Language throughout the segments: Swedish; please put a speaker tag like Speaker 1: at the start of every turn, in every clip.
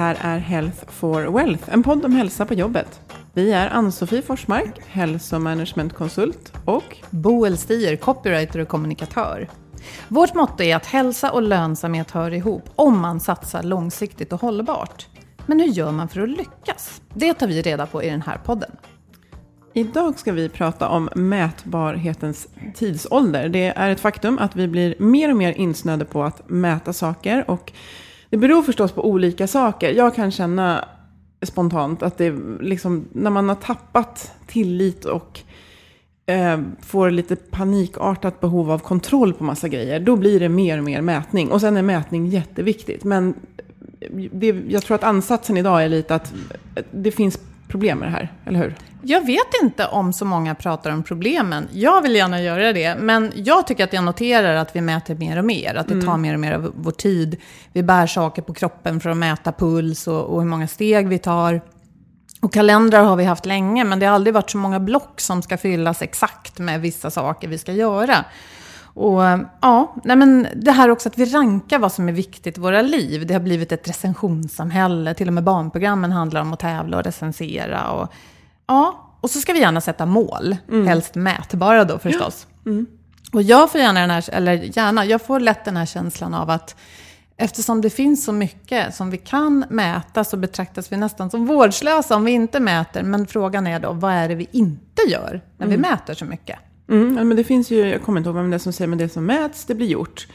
Speaker 1: Här är Health for Wealth, en podd om hälsa på jobbet. Vi är Ann-Sofie Forsmark, hälsomanagementkonsult och
Speaker 2: Boel Stier, copywriter och kommunikatör. Vårt motto är att hälsa och lönsamhet hör ihop om man satsar långsiktigt och hållbart. Men hur gör man för att lyckas? Det tar vi reda på i den här podden.
Speaker 1: Idag ska vi prata om mätbarhetens tidsålder. Det är ett faktum att vi blir mer och mer insnöade på att mäta saker. Och det beror förstås på olika saker. Jag kan känna spontant att det liksom, när man har tappat tillit och eh, får lite panikartat behov av kontroll på massa grejer, då blir det mer och mer mätning. Och sen är mätning jätteviktigt. Men det, jag tror att ansatsen idag är lite att det finns problem med det här, eller hur?
Speaker 2: Jag vet inte om så många pratar om problemen. Jag vill gärna göra det, men jag tycker att jag noterar att vi mäter mer och mer. Att det tar mer och mer av vår tid. Vi bär saker på kroppen för att mäta puls och, och hur många steg vi tar. Och kalendrar har vi haft länge, men det har aldrig varit så många block som ska fyllas exakt med vissa saker vi ska göra. Och ja, nej men det här också att vi rankar vad som är viktigt i våra liv. Det har blivit ett recensionssamhälle. Till och med barnprogrammen handlar om att tävla och recensera. Och, ja, och så ska vi gärna sätta mål. Helst mätbara då förstås. Och jag får gärna den här, eller gärna, jag får lätt den här känslan av att eftersom det finns så mycket som vi kan mäta så betraktas vi nästan som vårdslösa om vi inte mäter. Men frågan är då, vad är det vi inte gör när vi mäter så mycket?
Speaker 1: Mm, men det finns ju, jag kommer inte ihåg vem det är som säger, men det som mäts, det blir gjort.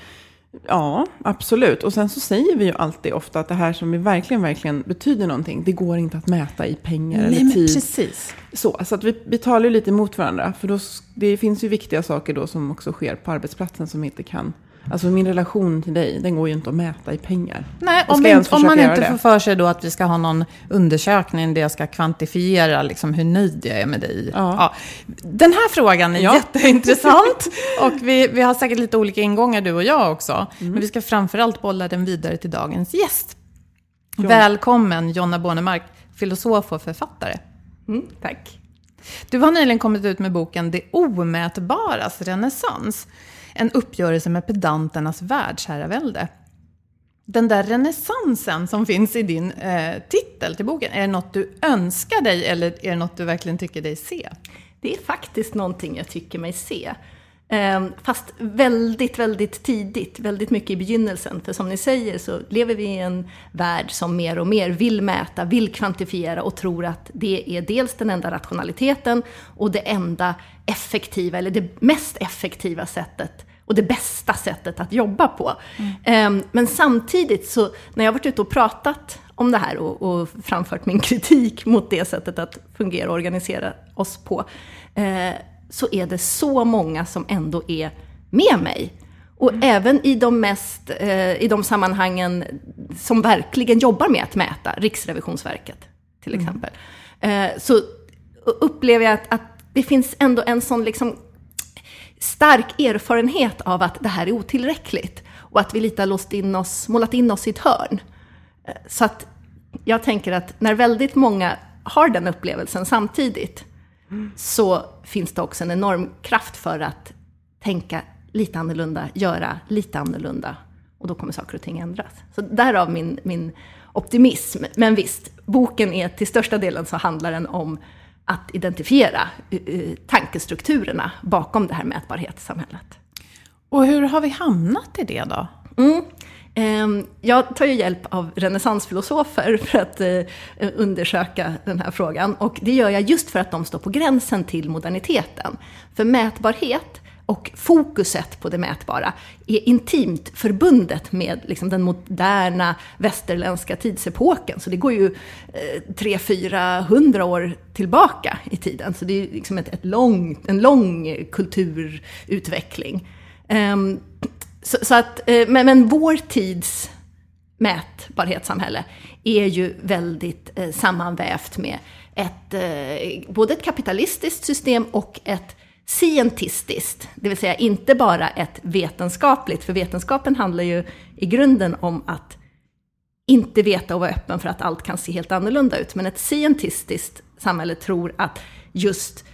Speaker 1: Ja, absolut. Och sen så säger vi ju alltid ofta att det här som vi verkligen, verkligen betyder någonting, det går inte att mäta i pengar
Speaker 2: Nej,
Speaker 1: eller
Speaker 2: men
Speaker 1: tid.
Speaker 2: precis.
Speaker 1: Så, så att vi, vi talar ju lite emot varandra. För då, det finns ju viktiga saker då som också sker på arbetsplatsen som vi inte kan. Alltså min relation till dig, den går ju inte att mäta i pengar.
Speaker 2: Nej, om, inte- om man inte
Speaker 1: göra
Speaker 2: får
Speaker 1: det?
Speaker 2: för sig då att vi ska ha någon undersökning där jag ska kvantifiera liksom hur nöjd jag är med dig.
Speaker 1: Ja.
Speaker 2: Den här frågan är
Speaker 1: Ja.
Speaker 2: jätteintressant. och vi, vi har säkert lite olika ingångar du och jag också.
Speaker 1: Mm.
Speaker 2: Men vi ska framförallt bolla den vidare till dagens gäst. Välkommen Jonna Bornemark, filosof och författare.
Speaker 3: Tack.
Speaker 2: Du har nyligen kommit ut med boken Det omätbaras renässans. En uppgörelse med pedanternas världsherravälde. Den där renässansen som finns i din eh, titel till boken, är det något du önskar dig eller är det något du verkligen tycker dig se?
Speaker 3: Det är faktiskt någonting jag tycker mig se. Ehm, Fast väldigt, väldigt tidigt, väldigt mycket i begynnelsen. För som ni säger så lever vi i en värld som mer och mer vill mäta, vill kvantifiera och tror att det är dels den enda rationaliteten och det enda effektiva, eller det mest effektiva sättet och det bästa sättet att jobba på. Mm. Men samtidigt så, när jag varit ute och pratat om det här och, och, framfört min kritik mot det sättet att fungera och organisera oss på, eh, så är det så många som ändå är med mig. Och mm. även i de, mest, eh, i de sammanhangen som verkligen jobbar med att mäta, Riksrevisionsverket till mm. exempel, mm. eh, så upplever jag att, att, det finns ändå en sån liksom stark erfarenhet av att det här är otillräckligt och att vi lite har låst in oss, målat in oss i ett hörn. Eh, så att jag tänker att när väldigt många har den upplevelsen samtidigt. Så finns det också en enorm kraft för att tänka lite annorlunda, göra lite annorlunda. Och då kommer saker och ting ändras. Så därav min, min optimism. Men visst, boken är till största delen så handlar den om att identifiera uh, tankestrukturerna bakom det här mätbarhetssamhället.
Speaker 2: Och hur har vi hamnat i det då?
Speaker 3: Mm. Ehm, jag tar ju hjälp av renässansfilosofer för att eh, undersöka den här frågan. Och det gör jag just för att de står på gränsen till moderniteten. För mätbarhet och fokuset på det mätbara är intimt förbundet med liksom, den moderna västerländska tidsepoken. Så det går ju eh, 300-400 år tillbaka i tiden. Så det är liksom ett, ett lång, en lång kulturutveckling. Um, så, så, att, eh, men, men vår tids mätbarhetssamhälle är ju väldigt eh, sammanvävt med ett, eh, både ett kapitalistiskt system och ett scientistiskt, det vill säga inte bara ett vetenskapligt, för vetenskapen handlar ju i grunden om att inte veta och vara öppen för att allt kan se helt annorlunda ut. Men ett scientistiskt samhälle tror att just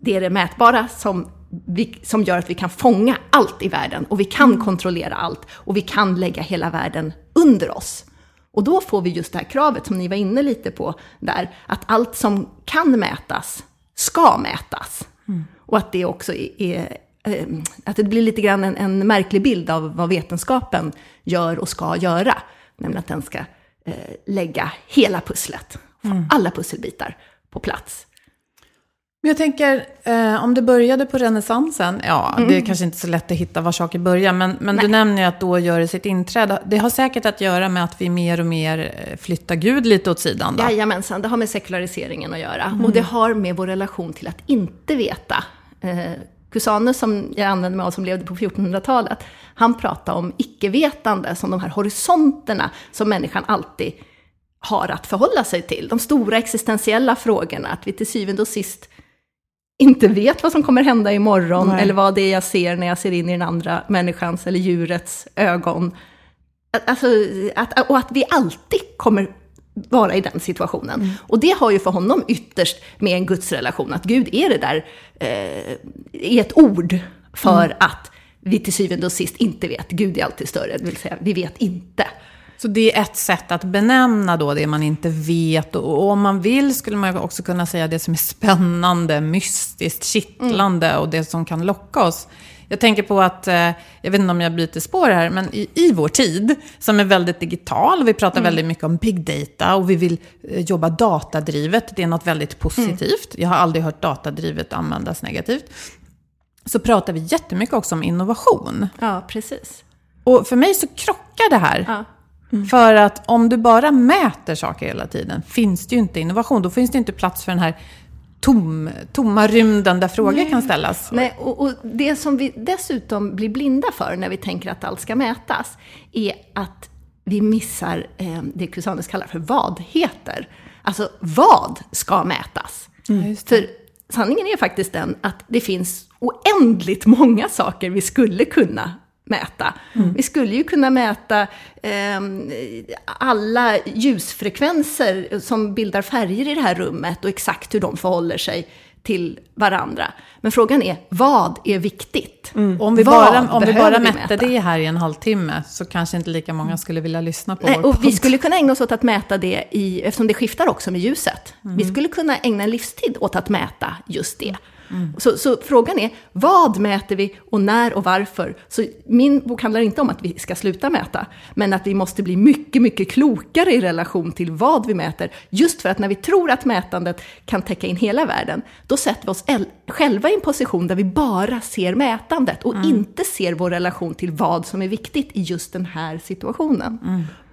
Speaker 3: det är det mätbara som, vi, som gör att vi kan fånga allt i världen och vi kan mm. kontrollera allt och vi kan lägga hela världen under oss. Och då får vi just det här kravet som ni var inne lite på där, att allt som kan mätas ska mätas. Mm. Och att det också är, eh, att det blir lite grann en, en, märklig bild av vad vetenskapen gör och ska göra. Nämligen att den ska eh, lägga hela pusslet, mm. alla pusselbitar på plats.
Speaker 2: Men jag tänker, eh, om det började på renässansen, ja, mm. det är kanske inte så lätt att hitta var saker börjar, men, men du nämner ju att då gör det sitt inträde. Det har säkert att göra med att vi mer och mer eh, flyttar Gud lite åt sidan då?
Speaker 3: Jajamensan, det har med sekulariseringen att göra. Mm. Och det har med vår relation till att inte veta. Eh, Cusanus, som jag använder mig av, som levde på 1400-talet, han pratade om icke-vetande som de här horisonterna som människan alltid har att förhålla sig till. De stora existentiella frågorna, att vi till syvende och sist inte vet vad som kommer hända imorgon, Nej. eller vad det är jag ser när jag ser in i den andra människans eller djurets ögon. Alltså, att, och att vi alltid kommer vara i den situationen. Mm. Och det har ju för honom ytterst med en gudsrelation, att Gud är det där, eh, är ett ord för mm. att vi till syvende och sist inte vet. Gud är alltid större, det vill säga vi vet inte.
Speaker 2: Så det är ett sätt att benämna då det man inte vet. Och om man vill skulle man också kunna säga det som är spännande, mystiskt, kittlande mm. och det som kan locka oss. Jag tänker på att, eh, jag vet inte om jag byter spår här, men i, i vår tid, som är väldigt digital, vi pratar mm. väldigt mycket om big data och vi vill eh, jobba datadrivet, det är något väldigt positivt. Mm. Jag har aldrig hört datadrivet användas negativt. Så pratar vi jättemycket också om innovation.
Speaker 3: Ja, precis.
Speaker 2: Och för mig så krockar det här. Ja. Mm. För att om du bara mäter saker hela tiden finns det ju inte innovation. Då finns det inte plats för den här tom, tomma rymden där frågor Nej. kan ställas.
Speaker 3: Nej, och, och, det som vi dessutom blir blinda för när vi tänker att allt ska mätas är att vi missar eh, det Cusanus kallar för vadheter. Alltså, vad ska mätas? Mm, för sanningen är faktiskt den att det finns oändligt många saker vi skulle kunna mäta. Mm. Vi skulle ju kunna mäta eh, alla ljusfrekvenser som bildar färger i det här rummet och exakt hur de förhåller sig till varandra. Men frågan är, vad är viktigt?
Speaker 2: Mm. Om vi bara, om vi bara mätte mäta? det här i en halvtimme så kanske inte lika många skulle vilja lyssna på
Speaker 3: Nej,
Speaker 2: vår
Speaker 3: och Vi skulle kunna ägna oss åt att mäta det, i, eftersom det skiftar också med ljuset. Mm. Vi skulle kunna ägna en livstid åt att mäta just det. Så, så frågan är, vad mäter vi och när och varför? Så min bok handlar inte om att vi ska sluta mäta, men att vi måste bli mycket, mycket klokare i relation till vad vi mäter. Just för att när vi tror att mätandet kan täcka in hela världen, då sätter vi oss själva i en position där vi bara ser mätandet och inte ser vår relation till vad som är viktigt i just den här situationen.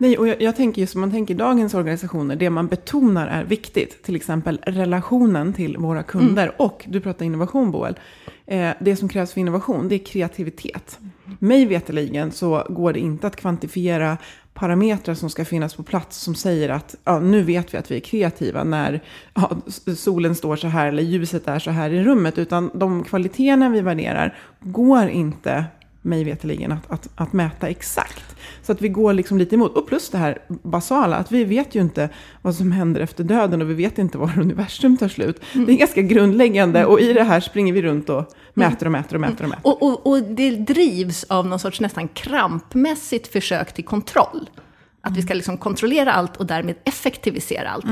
Speaker 1: Nej, och jag, jag tänker just om man tänker dagens organisationer, det man betonar är viktigt. Till exempel relationen till våra kunder. Och, du pratar innovation Boel. Eh, det som krävs för innovation, det är kreativitet. Mig veterligen så går det inte att kvantifiera parametrar som ska finnas på plats som säger att ja, nu vet vi att vi är kreativa när ja, solen står så här eller ljuset är så här i rummet. Utan de kvaliteterna vi värderar går inte mig veterligen att, att, att mäta exakt. Så att vi går liksom lite emot. Och plus det här basala, att vi vet ju inte vad som händer efter döden och vi vet inte var universum tar slut. Det är ganska grundläggande och i det här springer vi runt och mäter och mäter och mäter och mäter.
Speaker 3: Och, och, och det drivs av någon sorts nästan krampmässigt försök till kontroll. Att vi ska liksom kontrollera allt och därmed effektivisera allt.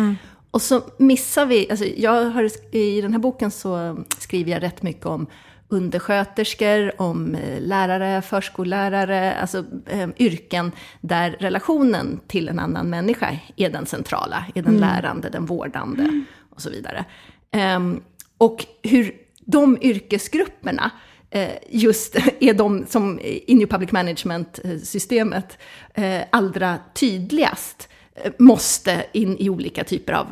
Speaker 3: Och så missar vi, alltså jag har, i den här boken så skriver jag rätt mycket om undersköterskor, om eh, lärare, förskollärare, alltså eh, yrken där relationen till en annan människa är den centrala, är den lärande, den vårdande och så vidare. Ehm, och hur de yrkesgrupperna eh, just är de som i New Public Management-systemet eh, allra tydligast eh, måste in i olika typer av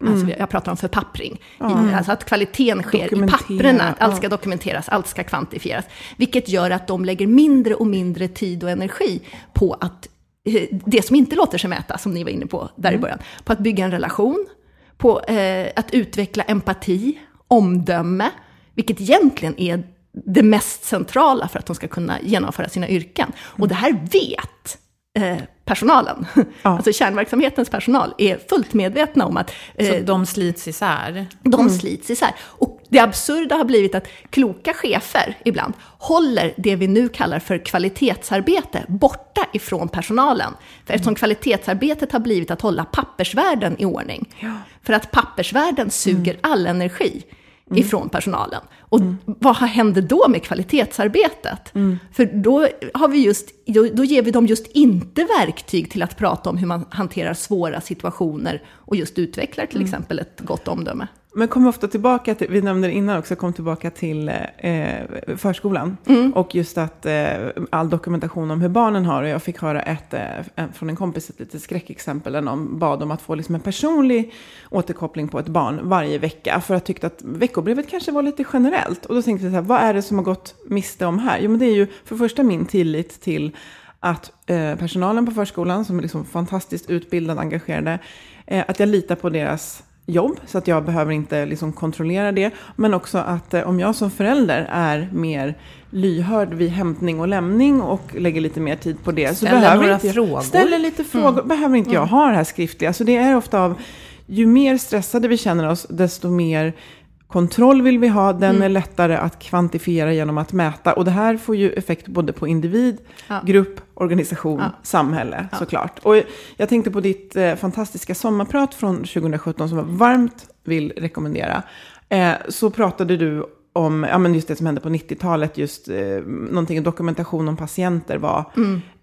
Speaker 3: papp. Alltså jag pratar om förpappring. I, alltså att kvaliteten sker i papperna, att allt ska dokumenteras, allt ska kvantifieras. Vilket gör att de lägger mindre och mindre tid och energi på att eh, det som inte låter sig mäta, som ni var inne på där i början, på att bygga en relation, på eh, att utveckla empati, omdöme, vilket egentligen är det mest centrala för att de ska kunna genomföra sina yrken. Och det här vet eh, personalen. Alltså kärnverksamhetens personal är fullt medvetna om att
Speaker 2: Så
Speaker 3: eh,
Speaker 2: de slits isär.
Speaker 3: de slits isär. Och det absurda har blivit att kloka chefer ibland håller det vi nu kallar för kvalitetsarbete borta ifrån personalen. För eftersom kvalitetsarbetet har blivit att hålla pappersvärlden i ordning. För att pappersvärlden suger all energi ifrån personalen. Och vad händer då med kvalitetsarbetet? För då, har vi just, då, då ger vi dem just inte verktyg till att prata om hur man hanterar svåra situationer och just utvecklar till exempel ett gott omdöme.
Speaker 1: Men kom ofta tillbaka till, vi nämnde det innan också, kom tillbaka till eh, förskolan. Och just att eh, all dokumentation om hur barnen har, och jag fick höra ett, eh, från en kompis, ett litet skräckexempel, där någon bad om att få liksom en personlig återkoppling på ett barn varje vecka. För att tyckte att veckobrevet kanske var lite generellt. Och då tänkte jag så här, vad är det som har gått miste om här? Jo men det är ju för första min tillit till att eh, personalen på förskolan, som är liksom fantastiskt utbildad, engagerade, eh, att jag litar på deras jobb, så att jag behöver inte liksom kontrollera det. Men också att eh, om jag som förälder är mer lyhörd vid hämtning och lämning och lägger lite mer tid på det. så
Speaker 2: Ställer
Speaker 1: behöver
Speaker 2: några
Speaker 1: inte jag,
Speaker 2: frågor.
Speaker 1: Ställer lite frågor. Behöver inte jag ha det här skriftliga. Så det är ofta av, ju mer stressade vi känner oss, desto mer kontroll vill vi ha. Den är lättare att kvantifiera genom att mäta. Och det här får ju effekt både på individ, grupp, organisation, samhälle såklart. Och jag tänkte på ditt eh, fantastiska sommarprat från 2017 som jag varmt vill rekommendera. Eh, så pratade du om ja, men just det som hände på 90-talet, just eh, någonting, dokumentation om patienter var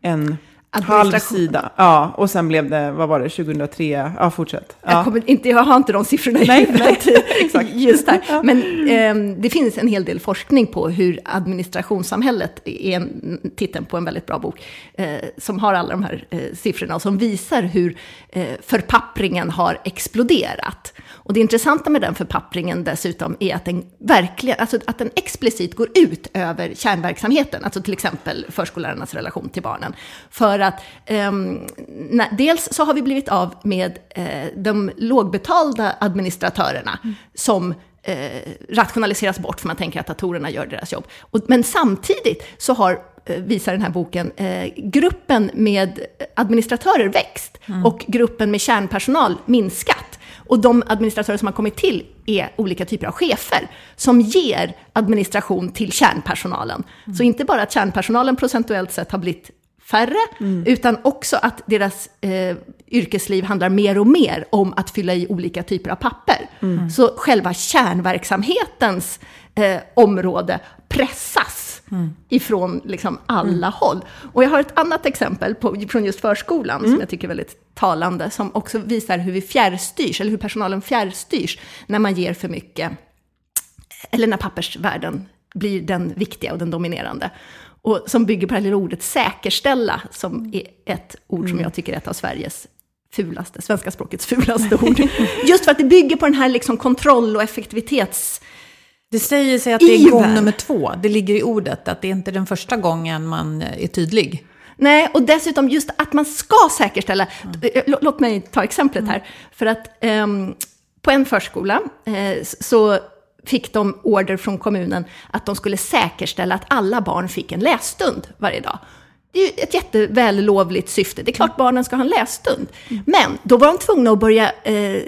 Speaker 1: en halv sida. Ja, och sen blev det, vad var det, 2003? Ja, fortsätt. Ja.
Speaker 3: Jag, kommer inte, jag har inte de siffrorna i
Speaker 1: Nej,
Speaker 3: huvudet
Speaker 1: nej, exakt.
Speaker 3: just här. Men ehm, det finns en hel del forskning på hur administrationssamhället är en, titeln på en väldigt bra bok, eh, som har alla de här eh, siffrorna och som visar hur eh, förpappringen har exploderat. Och det intressanta med den förpappringen dessutom är att den verkligen, alltså att den explicit går ut över kärnverksamheten, alltså till exempel förskollärarnas relation till barnen. För att ehm, när, dels så har vi blivit av med eh, de lågbetalda administratörerna som eh, rationaliseras bort för man tänker att datorerna gör deras jobb. Och, men samtidigt så har eh, visar den här boken, eh, gruppen med administratörer växt och gruppen med kärnpersonal minskat. Och de administratörer som har kommit till är olika typer av chefer som ger administration till kärnpersonalen. Så inte bara att kärnpersonalen procentuellt sett har blivit färre, utan också att deras eh, yrkesliv handlar mer och mer om att fylla i olika typer av papper. Så själva kärnverksamhetens eh, område pressas ifrån liksom alla håll. Och jag har ett annat exempel på, från just förskolan som jag tycker är väldigt talande, som också visar hur vi fjärrstyrs, eller hur personalen fjärrstyrs, när man ger för mycket, eller när pappersvärlden blir den viktiga och den dominerande. Och som bygger på det här lilla ordet säkerställa, som är ett ord som jag tycker är ett av Sveriges fulaste, svenska språkets fulaste ord. Just för att det bygger på den här liksom kontroll och effektivitets...
Speaker 2: Det säger sig att det är gång nummer två. Det ligger i ordet, att det är inte den första gången man är tydlig.
Speaker 3: Nej, och dessutom just att man ska säkerställa. Eh, lå- Låt mig ta exemplet här. För att ehm, på en förskola eh, så fick de order från kommunen att de skulle säkerställa att alla barn fick en lässtund varje dag. Det är ju ett jättevällovligt syfte. Det är klart barnen ska ha en lässtund. Men då var de tvungna att börja eh,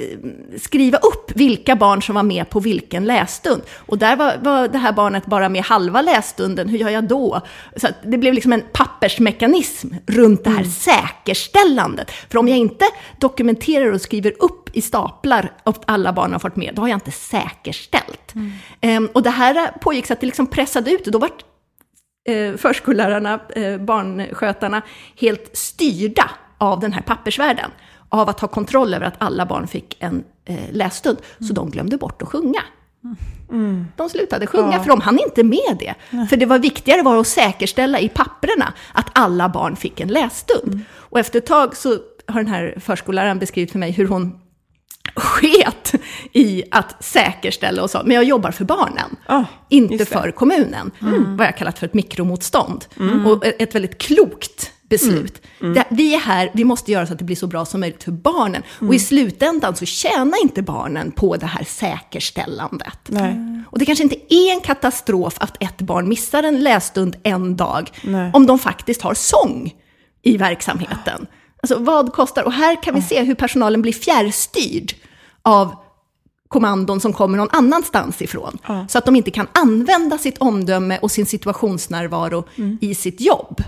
Speaker 3: skriva upp vilka barn som var med på vilken lässtund. Och där var, var det här barnet bara med halva lässtunden. Hur gör jag då? Så det blev liksom en pappersmekanism runt det här säkerställandet. För om jag inte dokumenterar och skriver upp i staplar att alla barn har fått med, då har jag inte säkerställt. Ehm, och det här pågick så att det liksom pressade ut. Och då var eh, förskollärarna, eh, barnskötarna, helt styrda av den här pappersvärlden. Av att ha kontroll över att alla barn fick en eh, lässtund. Så de glömde bort att sjunga. De slutade sjunga, för de hann inte med det. För det var viktigare var att säkerställa i papperna att alla barn fick en lässtund. Och efter ett tag så har den här förskolläraren beskrivit för mig hur hon sket i att säkerställa och så. Men jag jobbar för barnen,
Speaker 1: Ah,
Speaker 3: inte för kommunen. Vad jag kallat för ett mikromotstånd. Och ett väldigt klokt beslut. Det, vi är här, vi måste göra så att det blir så bra som möjligt för barnen. Och i slutändan så tjänar inte barnen på det här säkerställandet.
Speaker 1: Nej.
Speaker 3: Och det kanske inte är en katastrof att ett barn missar en lässtund en dag,
Speaker 1: Nej.
Speaker 3: om de faktiskt har sång i verksamheten. Alltså vad kostar, och här kan vi se hur personalen blir fjärrstyrd av kommandon som kommer någon annanstans ifrån. Så att de inte kan använda sitt omdöme och sin situationsnärvaro i sitt jobb.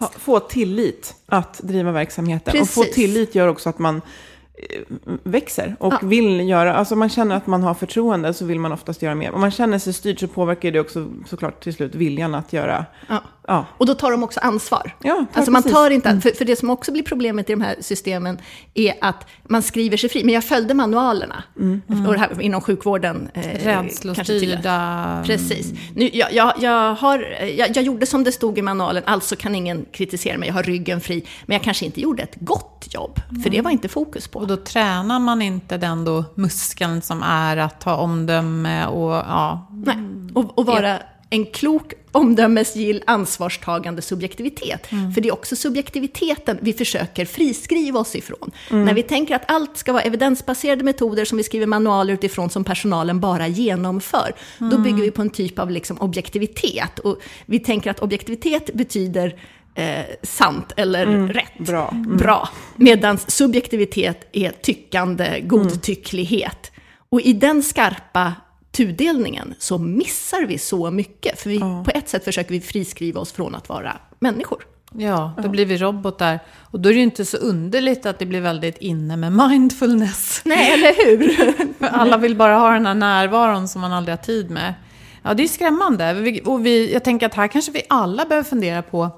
Speaker 1: Ha, få tillit att driva verksamheten. Och få
Speaker 3: Precis.
Speaker 1: tillit gör också att man eh, växer och
Speaker 3: Ja.
Speaker 1: vill göra, alltså man känner att man har förtroende så vill man oftast göra mer. Om man känner sig styrd så påverkar det också såklart till slut viljan att göra,
Speaker 3: Ja.
Speaker 1: Ja,
Speaker 3: Och då tar de också ansvar.
Speaker 1: Ja,
Speaker 3: alltså man
Speaker 1: precis. Mm.
Speaker 3: tar inte, för, för det som också blir problemet i de här systemen är att man skriver sig fri. Men jag följde manualerna.
Speaker 1: Mm.
Speaker 3: Och det här, inom sjukvården. Eh.
Speaker 2: Rädslostyrda...
Speaker 3: Precis. Nu, jag, jag, jag, har, jag, jag gjorde som det stod i manualen, alltså kan ingen kritisera mig, jag har ryggen fri. Men jag kanske inte gjorde ett gott jobb, för det var inte fokus på.
Speaker 2: Och då tränar man inte den då muskeln som är att ha omdöme och ja.
Speaker 3: Nej. Och, och vara en klok, omdömesgill, ansvarstagande subjektivitet. För det är också subjektiviteten vi försöker friskriva oss ifrån. När vi tänker att allt ska vara evidensbaserade metoder som vi skriver manualer utifrån som personalen bara genomför. Då bygger vi på en typ av liksom objektivitet. Och vi tänker att objektivitet betyder eh, sant eller rätt.
Speaker 1: bra.
Speaker 3: Bra. Medan subjektivitet är tyckande, godtycklighet. Och i den skarpa tudelningen så missar vi så mycket. För vi, på ett sätt försöker vi friskriva oss från att vara människor.
Speaker 2: Ja, då blir vi robotar. Och då är det ju inte så underligt att det blir väldigt inne med mindfulness.
Speaker 3: Nej, eller hur?
Speaker 2: För alla vill bara ha den här närvaron som man aldrig har tid med. Ja, det är skrämmande. Och vi, jag tänker att här kanske vi alla behöver fundera på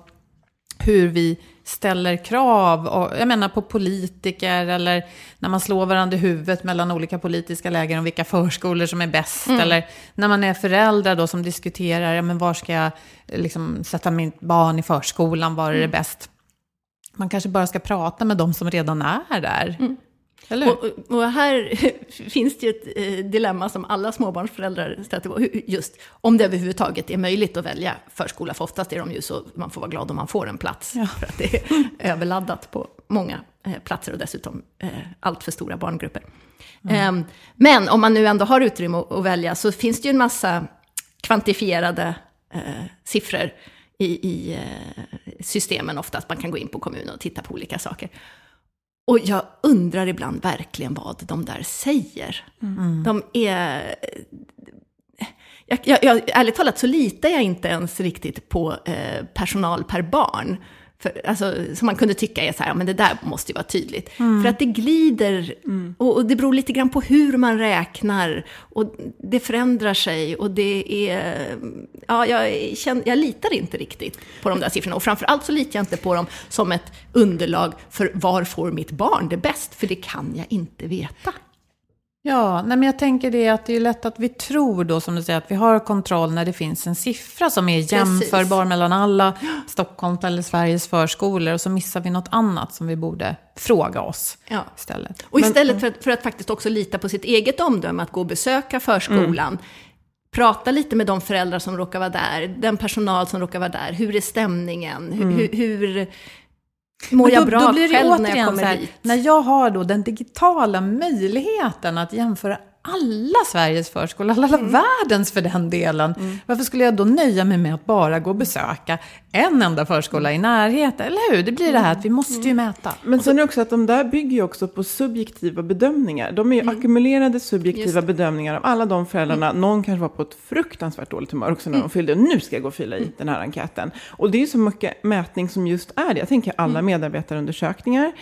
Speaker 2: hur vi ställer krav, och, jag menar på politiker eller när man slår varandra i huvudet mellan olika politiska läger om vilka förskolor som är bäst. Eller när man är föräldrar då som diskuterar, ja, men var ska jag liksom, sätta mitt barn i förskolan, var är det bäst? Man kanske bara ska prata med de som redan är där. Eller?
Speaker 3: Och, och- här finns det ju ett eh, dilemma som alla småbarnsföräldrar stöter på. Just om det överhuvudtaget är möjligt att välja förskola. För oftast är de ju så, man får vara glad om man får en plats. För att det är överladdat på många eh, platser och dessutom eh, allt för stora barngrupper. Ehm, men om man nu ändå har utrymme att, att välja så finns det ju en massa kvantifierade eh, siffror i, i systemen oftast. Man kan gå in på kommunen och titta på olika saker. Och jag undrar ibland verkligen vad de där säger. De är... jag, jag, jag, ärligt talat så litar jag inte ens riktigt på eh, personal per barn. För, alltså, som man kunde tycka är så här, men det där måste ju vara tydligt.
Speaker 1: Mm.
Speaker 3: För att det glider, och, och det beror lite grann på hur man räknar. Och det förändrar sig och det är... Ja, jag, känner, jag litar inte riktigt på de där siffrorna. Och framförallt så litar jag inte på dem som ett underlag för var får mitt barn det bäst? För det kan jag inte veta.
Speaker 2: Ja, nej men jag tänker det att det är lätt att vi tror då, som du säger, att vi har kontroll när det finns en siffra som är jämförbar mellan alla Stockholms eller Sveriges förskolor och så missar vi något annat som vi borde fråga oss
Speaker 3: Ja.
Speaker 2: istället.
Speaker 3: Och istället för, att, för att faktiskt också lita på sitt eget omdöme, att gå och besöka förskolan, prata lite med de föräldrar som råkar vara där, den personal som råkar vara där, hur är stämningen, hur, hur, hur mår jag
Speaker 2: då,
Speaker 3: bra
Speaker 2: då blir det
Speaker 3: själv när jag kommer
Speaker 2: här,
Speaker 3: dit?
Speaker 2: när jag har då den digitala möjligheten att jämföra alla Sveriges förskolor, alla
Speaker 3: Mm.
Speaker 2: världens för den delen. Varför skulle jag då nöja mig med att bara gå och besöka en enda förskola i närheten? Eller hur? Det blir det här att vi måste ju mäta.
Speaker 1: Men sen är det också att de där bygger ju också på subjektiva bedömningar. De är ju ackumulerade subjektiva bedömningar av alla de föräldrarna. Någon kanske var på ett fruktansvärt dåligt humör också när de fyllde. Nu ska jag gå och fylla i den här enkäten. Och det är ju så mycket mätning som just är det. Jag tänker alla medarbetarundersökningar.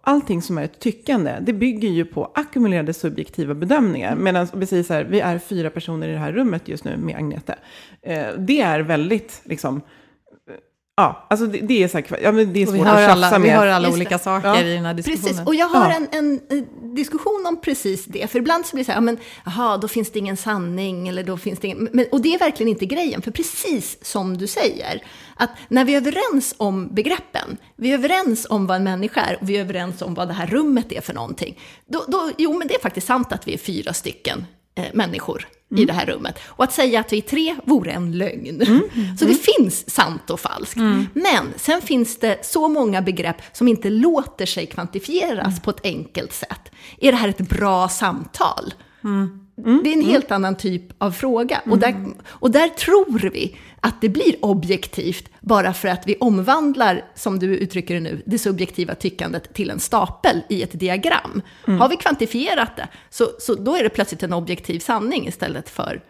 Speaker 1: Allting som är ett tyckande, det bygger ju på ackumulerade subjektiva bedömningar. Medan vi säger så här, vi är fyra personer i det här rummet just nu med Agnete. Eh, det är väldigt, liksom, ja, alltså det, det är så här, ja, men det är svårt att tjafsa
Speaker 2: alla, vi
Speaker 1: med.
Speaker 2: hör alla
Speaker 3: Just det.
Speaker 2: olika saker
Speaker 1: Ja.
Speaker 2: i den här diskussionen.
Speaker 3: Precis, och jag har
Speaker 1: Ja.
Speaker 3: en, en, eh, diskussion om precis det. För ibland så blir det så här, ja, men jaha, då finns det ingen sanning, eller då finns det ingen... Men, och det är verkligen inte grejen, för precis som du säger, att när vi är överens om begreppen, vi är överens om vad en människa är, och vi är överens om vad det här rummet är för någonting, då, då jo, men det är faktiskt sant att vi är fyra stycken eh, människor i det här rummet. Och att säga att vi är tre vore en lögn. Så det finns sant och falskt. Men sen finns det så många begrepp som inte låter sig kvantifieras på ett enkelt sätt. Är det här ett bra samtal? Det är en helt annan typ av fråga. Och, där, och där tror vi att det blir objektivt bara för att vi omvandlar, som du uttrycker det nu, det subjektiva tyckandet till en stapel i ett diagram. Har vi kvantifierat det, så, så då är det plötsligt en objektiv sanning istället för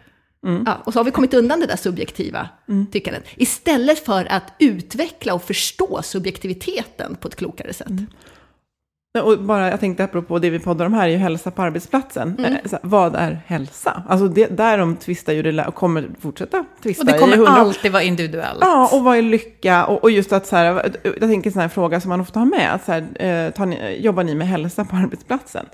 Speaker 3: Ja, och så har vi kommit undan det där subjektiva tyckandet. Istället för att utveckla och förstå subjektiviteten på ett klokare sätt.
Speaker 1: Och bara, jag tänkte apropå det vi poddar om här, är ju hälsa på arbetsplatsen.
Speaker 3: Mm.
Speaker 1: Eh, Så, vad är hälsa? Alltså det, därom tvistar ju det och kommer fortsätta tvista
Speaker 2: och det
Speaker 1: i
Speaker 2: kommer alltid vara individuellt.
Speaker 1: Ja, och vad är lycka? Och, och just att så här, jag tänker en sån här fråga som man ofta har med, att så här, eh, ni, jobbar ni med hälsa på arbetsplatsen?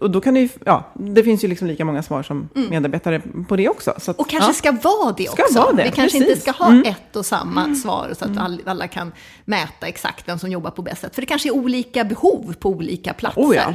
Speaker 1: Och då kan det ju, ja, det finns ju liksom lika många svar som medarbetare på det också. Så att,
Speaker 3: Mm. Och kanske
Speaker 1: ja.
Speaker 3: ska vara det
Speaker 1: Ska
Speaker 3: också.
Speaker 1: vara det,
Speaker 3: vi kanske
Speaker 1: precis.
Speaker 3: inte ska ha
Speaker 1: Mm.
Speaker 3: ett och samma svar så att all, alla kan mäta exakt vem som jobbar på bäst sätt. För det kanske är olika behov på olika platser.
Speaker 1: Oh ja.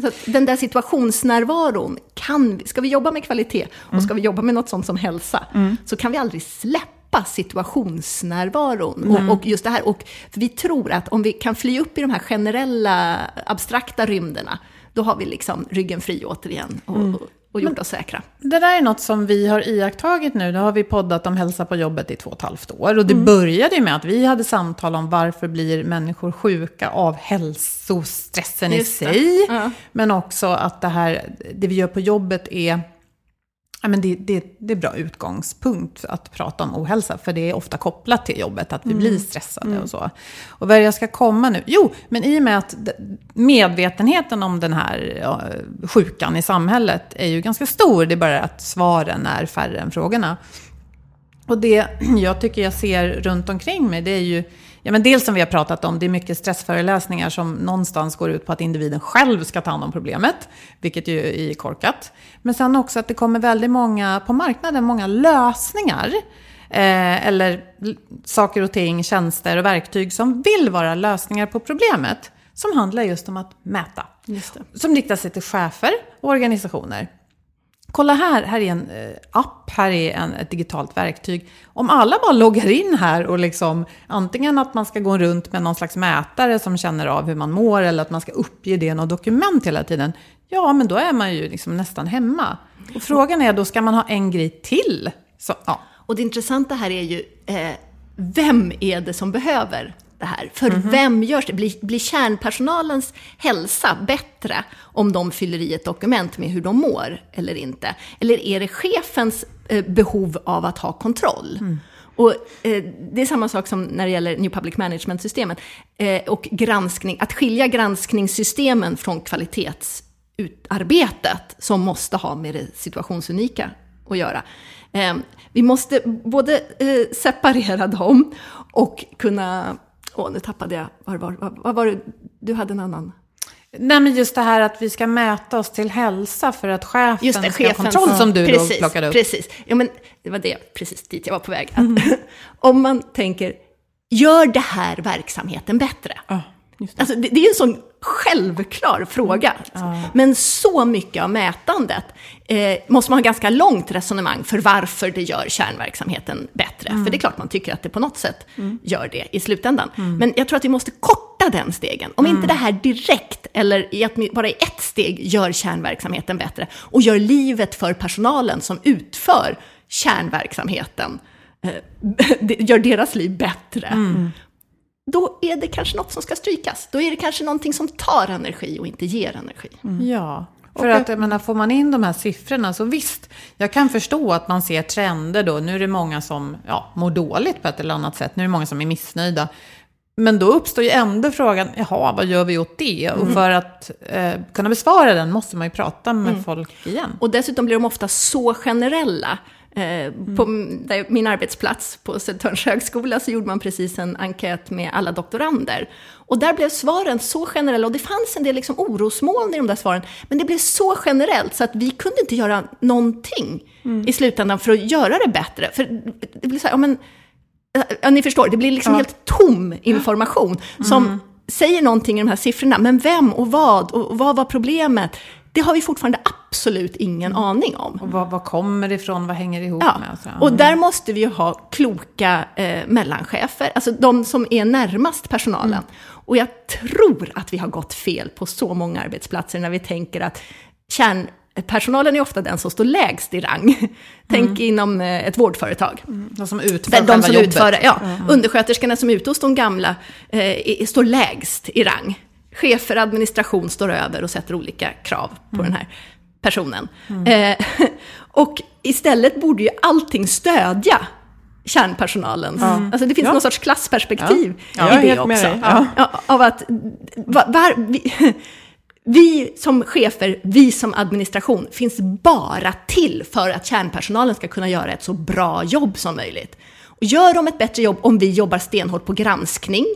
Speaker 3: Så att den där situationsnärvaron, kan vi, ska vi jobba med kvalitet och ska vi jobba med något sånt som hälsa, så kan vi aldrig släppa situationsnärvaron. Och, och just det här, och för vi tror att om vi kan fly upp i de här generella, abstrakta rymderna, då har vi liksom ryggen fri återigen och, och, och gjort oss säkra.
Speaker 2: Det där är något som vi har iakttagit nu. Nu har vi poddat om hälsa på jobbet i två och ett halvt år. Och det började ju med att vi hade samtal om varför blir människor sjuka av hälsostressen i
Speaker 3: Just det.
Speaker 2: sig.
Speaker 3: Ja.
Speaker 2: Men också att det här, det vi gör på jobbet är Ja, men det, det, det är bra utgångspunkt att prata om ohälsa, för det är ofta kopplat till jobbet, att vi blir stressade och så. Och vad jag ska komma nu? Jo, men i och med att medvetenheten om den här sjukan i samhället är ju ganska stor, det är bara att svaren är färre än frågorna. Och det jag tycker jag ser runt omkring mig, det är ju, ja men dels som vi har pratat om, det är mycket stressföreläsningar som någonstans går ut på att individen själv ska ta hand om problemet, vilket ju är korkat. Men sen också att det kommer väldigt många, på marknaden, många lösningar. Eh, eller saker och ting, tjänster och verktyg som vill vara lösningar på problemet. Som handlar just om att mäta. Som riktar sig till chefer och organisationer. Kolla här, här är en eh, app, här är en, ett digitalt verktyg. Om alla bara loggar in här och liksom antingen att man ska gå runt med någon slags mätare som känner av hur man mår eller att man ska uppge det i något dokument hela tiden. Ja, men då är man ju liksom nästan hemma. Och frågan är då, ska man ha en grej till? Så, ja.
Speaker 3: Och det intressanta här är ju, eh, vem är det som behöver det här. För vem görs det? Blir, blir kärnpersonalens hälsa bättre om de fyller i ett dokument med hur de mår eller inte? Eller är det chefens eh, behov av att ha kontroll? Och eh, det är samma sak som när det gäller New Public Management-systemen. Eh, och granskning, att skilja granskningssystemen från kvalitetsarbetet som måste ha med det situationsunika att göra. Eh, vi måste både eh, separera dem och kunna... Åh, nu tappade jag. Vad var, vad, vad var det? Du hade en annan.
Speaker 2: Nej, men just det här att vi ska mäta oss till hälsa för att chefen
Speaker 3: Just det,
Speaker 2: ska ha kontroll som du
Speaker 3: precis,
Speaker 2: då plockade upp.
Speaker 3: Precis, ja, men det var det, precis dit jag var på väg. Att, om man tänker, gör det här verksamheten bättre?
Speaker 1: Det.
Speaker 3: Alltså, det, det är en sån självklar fråga. Men så mycket av mätandet eh, måste man ha ganska långt resonemang för varför det gör kärnverksamheten bättre. För det är klart man tycker att det på något sätt gör det i slutändan. Men jag tror att vi måste korta den stegen. Om inte det här direkt, eller i att bara i ett steg gör kärnverksamheten bättre och gör livet för personalen som utför kärnverksamheten, eh, gör deras liv bättre då är det kanske något som ska strykas. Då är det kanske någonting som tar energi och inte ger energi.
Speaker 2: Ja, för att jag menar, får man in de här siffrorna så visst, jag kan förstå att man ser trender då. Nu är det många som ja, mår dåligt på ett eller annat sätt. Nu är det många som är missnöjda. Men då uppstår ju ändå frågan, jaha, vad gör vi åt det? Och för att eh, kunna besvara den måste man ju prata med folk igen.
Speaker 3: Och dessutom blir de ofta så generella. Eh, På m- där, min arbetsplats på Södertörns högskola så gjorde man precis en enkät med alla doktorander. Och där blev svaren så generella, och det fanns en del liksom orosmoln i de där svaren, men det blev så generellt så att vi kunde inte göra någonting i slutändan för att göra det bättre. För det blir så här, ja men, ja, ni förstår, det blir liksom helt tom information som säger någonting i de här siffrorna, men vem och vad och vad var problemet? Det har vi fortfarande absolut ingen aning om.
Speaker 2: Och vad, vad kommer det ifrån? Vad hänger det ihop
Speaker 3: Ja,
Speaker 2: med? Så,
Speaker 3: och där måste vi ju ha kloka eh, mellanchefer, alltså de som är närmast personalen. Och jag tror att vi har gått fel på så många arbetsplatser när vi tänker att kärnpersonalen är ofta den som står lägst i rang. Tänk inom eh, ett vårdföretag.
Speaker 2: de som utför
Speaker 3: de som
Speaker 2: jobbet.
Speaker 3: utför, ja, undersköterskorna som är ute hos de gamla eh, står lägst i rang. Chefer, administration står över och sätter olika krav på den här personen. Eh, och istället borde ju allting stödja kärnpersonalens... Alltså det finns
Speaker 1: Ja.
Speaker 3: någon sorts klassperspektiv
Speaker 1: Ja,
Speaker 3: i det också.
Speaker 1: Ja.
Speaker 3: Av att va, var, vi, vi som chefer, vi som administration, finns bara till för att kärnpersonalen ska kunna göra ett så bra jobb som möjligt. Och gör de ett bättre jobb om vi jobbar stenhårt på granskning,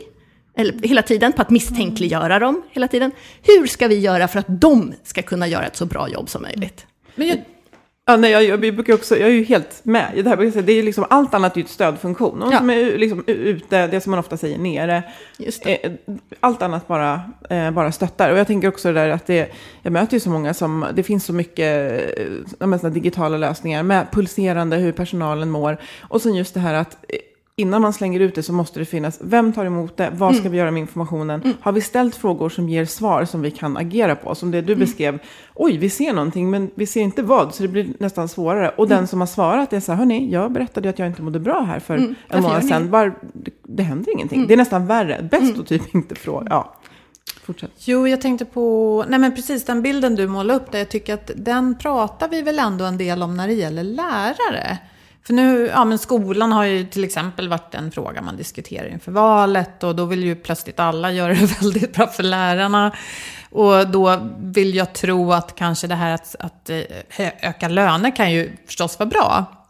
Speaker 3: eller hela tiden, på att misstänkliggöra dem hela tiden. Hur ska vi göra för att de ska kunna göra ett så bra jobb som möjligt?
Speaker 2: Men jag,
Speaker 1: Ja, nej, jag, jag, brukar också, jag är ju helt med i det här. Det är liksom, allt annat är ju ett stödfunktion. Någon
Speaker 3: Ja.
Speaker 1: som är liksom, ute, det som man ofta säger nere.
Speaker 3: Just det.
Speaker 1: Eh, Allt annat bara, eh, bara stöttar. Och jag tänker också det där att det, jag möter ju så många som, det finns så mycket eh, digitala lösningar med pulserande hur personalen mår. Och sen just det här att eh, innan man slänger ut det så måste det finnas, vem tar emot det, vad ska vi göra med informationen? Har vi ställt frågor som ger svar som vi kan agera på? Som det du beskrev, oj, vi ser någonting men vi ser inte vad, så det blir nästan svårare. Och den som har svarat är så här, hörni, jag berättade att jag inte mådde bra här för en
Speaker 3: varför
Speaker 1: månad sedan. Var, det, det händer ingenting. Det är nästan värre. Bäst att typ inte fråga. Ja, fortsätt.
Speaker 2: Jo, jag tänkte på, nej men precis den bilden du målade upp där, jag tycker att den pratar vi väl ändå en del om när det gäller lärare. För nu, ja men skolan har ju till exempel varit en fråga man diskuterar inför valet och då vill ju plötsligt alla göra det väldigt bra för lärarna. Och då vill jag tro att kanske det här att, att eh, öka löner kan ju förstås vara bra.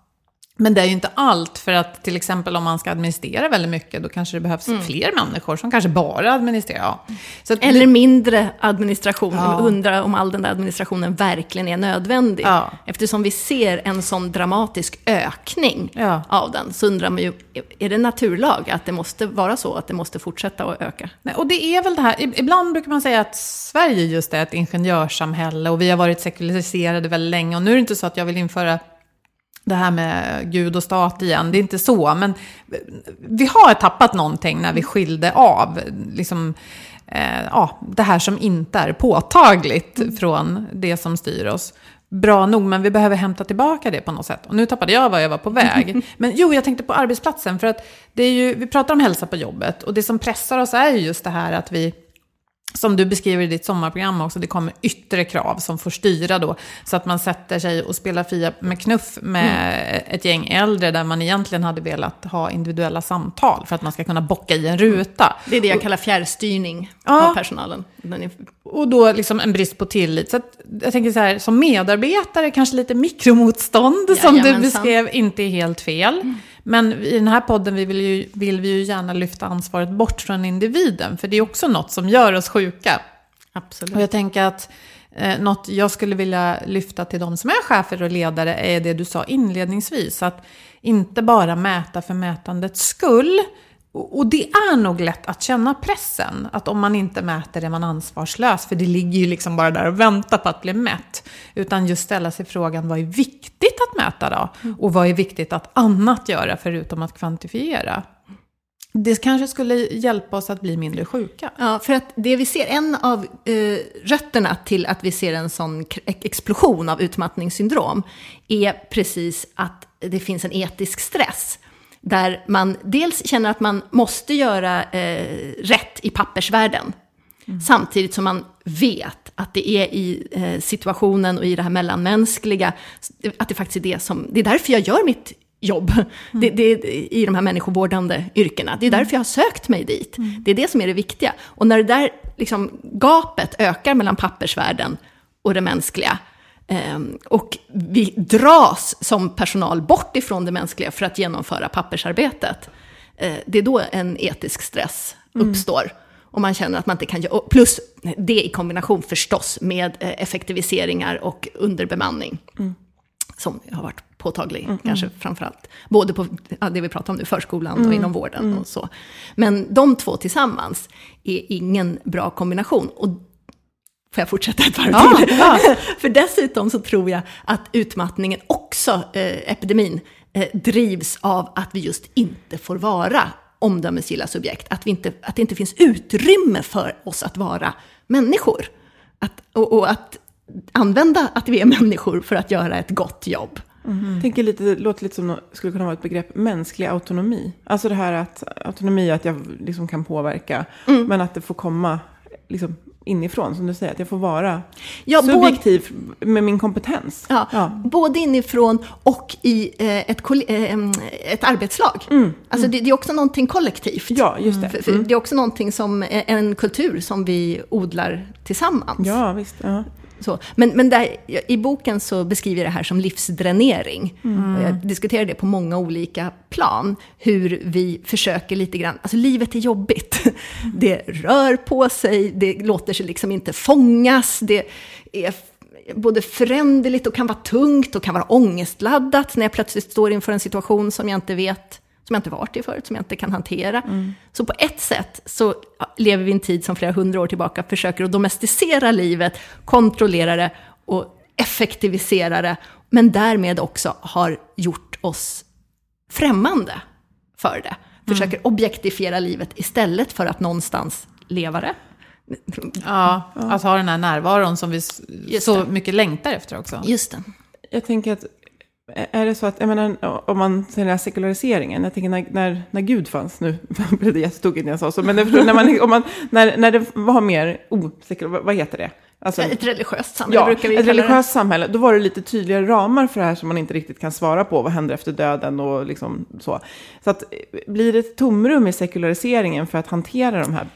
Speaker 2: Men det är ju inte allt, för att till exempel om man ska administrera väldigt mycket, då kanske det behövs fler människor som kanske bara administrerar. Ja. Att
Speaker 3: Eller mindre administration.
Speaker 2: Ja.
Speaker 3: Undrar om all den där administrationen verkligen är nödvändig.
Speaker 2: Ja.
Speaker 3: Eftersom vi ser en sån dramatisk ökning
Speaker 2: Ja.
Speaker 3: av den, så undrar man ju, är det naturlag att det måste vara så, att det måste fortsätta att öka?
Speaker 2: Nej, och det är väl det här, ib- ibland brukar man säga att Sverige just är ett ingenjörssamhälle och vi har varit sekulariserade väldigt länge. Och nu är det inte så att jag vill införa det här med Gud och stat igen, det är inte så. Men vi har tappat någonting när vi skilde av liksom, eh, ja, det här som inte är påtagligt från det som styr oss. bra nog, men vi behöver hämta tillbaka det på något sätt. Och nu tappade jag var jag var på väg. Men jo, jag tänkte på arbetsplatsen, för att det är ju, vi pratar om hälsa på jobbet, och det som pressar oss är ju just det här att vi som du beskriver i ditt sommarprogram också, det kommer yttre krav som får styra då. Så att man sätter sig och spelar Fia med knuff med mm. ett gäng äldre där man egentligen hade velat ha individuella samtal för att man ska kunna bocka i en ruta.
Speaker 3: Det är det jag kallar fjärrstyrning ja, av personalen.
Speaker 2: Och då liksom en brist på tillit. Så jag tänker så här, som medarbetare, kanske lite mikromotstånd ja, som du beskrev, inte är helt fel. Mm. Men i den här podden vi vill, ju, vill vi ju gärna lyfta ansvaret bort från individen, för det är också något som gör oss sjuka.
Speaker 3: Absolut.
Speaker 2: Och jag tänker att eh, något jag skulle vilja lyfta till de som är chefer och ledare är det du sa inledningsvis, att inte bara mäta för mätandets skull, och det är nog lätt att känna pressen, att om man inte mäter är man ansvarslös, för det ligger ju liksom bara där och väntar på att bli mätt. Utan just ställa sig frågan, vad är viktigt att mäta då? Och vad är viktigt att annat göra förutom att kvantifiera? Det kanske skulle hjälpa oss att bli mindre sjuka.
Speaker 3: Ja, för att det vi ser, en av eh, rötterna till att vi ser en sån explosion av utmattningssyndrom, är precis att det finns en etisk stress där man dels känner att man måste göra eh, rätt i pappersvärlden. Mm. Samtidigt som man vet att det är i eh, situationen och i det här mellanmänskliga, att det faktiskt är det som, det är därför jag gör mitt jobb. Mm. Det, det, I de här människovårdande yrkena. Det är därför jag har sökt mig dit. Mm. Det är det som är det viktiga. Och när det där liksom, gapet ökar mellan pappersvärlden och det mänskliga, och vi dras som personal bort ifrån det mänskliga för att genomföra pappersarbetet. Eh, det är då en etisk stress mm. uppstår. Mm. Och man känner att man inte kan göra, plus det i kombination förstås med eh, effektiviseringar och underbemanning. Mm. Som har varit påtaglig, mm. kanske framförallt. Både på ja, det vi pratar om nu, förskolan och mm. inom vården mm. och så. Men de två tillsammans är ingen bra kombination. Och Får jag fortsätta ett varv ja, till? Ja. För dessutom så tror jag att utmattningen också, eh, epidemin, eh, drivs av att vi just inte får vara omdömesgilla subjekt. Att, vi inte, att det inte finns utrymme för oss att vara människor. Att, och, och att använda att vi är människor för att göra ett gott jobb.
Speaker 1: Mm. Tänker lite, det låter lite som det skulle kunna vara ett begrepp, mänsklig autonomi. Alltså det här att autonomi, att jag liksom kan påverka, mm. men att det får komma liksom, inifrån, som du säger, att jag får vara ja, subjektiv både, med min kompetens.
Speaker 3: Ja, ja, Både inifrån och i eh, ett, eh, ett arbetslag. Mm, alltså mm. Det, det, är också någonting kollektivt.
Speaker 1: Ja, just det.
Speaker 3: För, för mm. Det är också någonting som, en kultur som vi odlar tillsammans.
Speaker 1: Ja, visst. Ja.
Speaker 3: Så. Men, men där, i boken så beskriver jag det här som livsdränering. Mm. Jag diskuterar det på många olika plan. Hur vi försöker lite grann, alltså livet är jobbigt. Mm. Det rör på sig, det låter sig liksom inte fångas. Det är både föränderligt och kan vara tungt och kan vara ångestladdat när jag plötsligt står inför en situation som jag inte vet som jag inte varit i förut, som jag inte kan hantera. Mm. Så på ett sätt så lever vi i en tid som flera hundra år tillbaka försöker att domesticera livet, kontrollera det och effektivisera det, men därmed också har gjort oss främmande för det. Försöker mm. objektifiera livet istället för att någonstans leva det.
Speaker 2: Ja, att ha den här närvaron som vi så mycket längtar efter också.
Speaker 3: Just det.
Speaker 1: Jag tänker att är det så att, jag menar, om man ser den här sekulariseringen, jag tänker när, när, när Gud fanns, nu blev det jättetokigt när jag sa så, men när, man, om man, när, när det var mer osekulärt, oh, vad heter det?
Speaker 3: Alltså, ett religiöst samhälle
Speaker 1: ja,
Speaker 3: brukar vi
Speaker 1: ett religiöst det. samhälle. Då var det lite tydligare ramar för det här som man inte riktigt kan svara på. Vad händer efter döden och liksom så. Så att, blir det ett tomrum i sekulariseringen för att hantera de här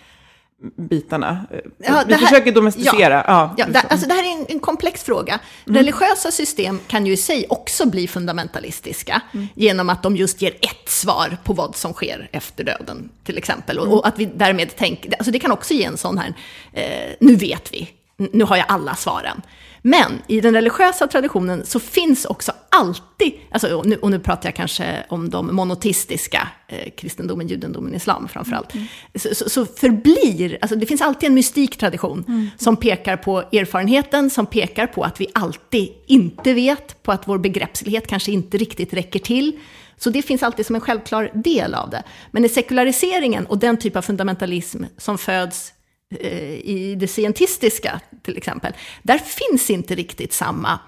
Speaker 1: bitarna. Ja, vi här, försöker domesticera. Ja,
Speaker 3: ja, det, alltså det här är en, en komplex fråga. Mm. Religiösa system kan ju i sig också bli fundamentalistiska mm. genom att de just ger ett svar på vad som sker efter döden, till exempel. Mm. Och, och, att vi därmed tänker, alltså det kan också ge en sån här, eh, nu vet vi, nu har jag alla svaren. Men i den religiösa traditionen så finns också alltid, alltså, och, nu, och nu pratar jag kanske om de monoteistiska, eh, kristendomen, judendomen, islam framförallt, mm. så, så, så, förblir, alltså det finns alltid en mystik tradition mm. som pekar på erfarenheten, som pekar på att vi alltid inte vet, på att vår begreppslighet kanske inte riktigt räcker till. Så det finns alltid som en självklar del av det. Men i sekulariseringen och den typ av fundamentalism som föds Eh, i det scientistiska till exempel, där finns inte riktigt samma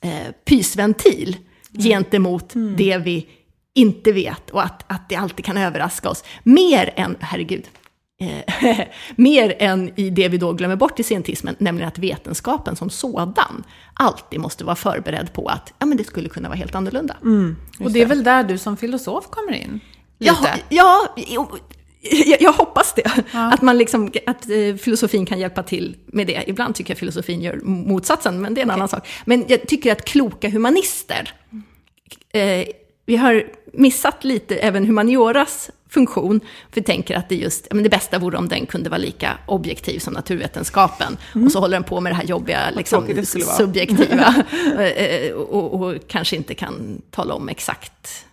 Speaker 3: eh, pysventil gentemot
Speaker 1: Mm.
Speaker 3: det vi inte vet och att, att det alltid kan överraska oss. Mer än, herregud, eh, mer än i det vi då glömmer bort i scientismen, nämligen att vetenskapen som sådan alltid måste vara förberedd på att ja, men det skulle kunna vara helt annorlunda.
Speaker 1: Mm.
Speaker 2: Och det är väl där du som filosof kommer in?
Speaker 3: Ja,
Speaker 2: Lite.
Speaker 3: ja, jo, jag, jag hoppas det. Att, man liksom, att eh, filosofin kan hjälpa till med det. Ibland tycker jag filosofin gör motsatsen, men det är en annan sak. Men jag tycker att kloka humanister, eh, vi har missat lite även humanioras funktion. För vi tänker att det, just, ja, men det bästa vore om den kunde vara lika objektiv som naturvetenskapen. Och så håller den på med det här jobbiga, liksom,
Speaker 1: tråkigt det skulle vara.
Speaker 3: subjektiva. eh, och, och kanske inte kan tala om exakt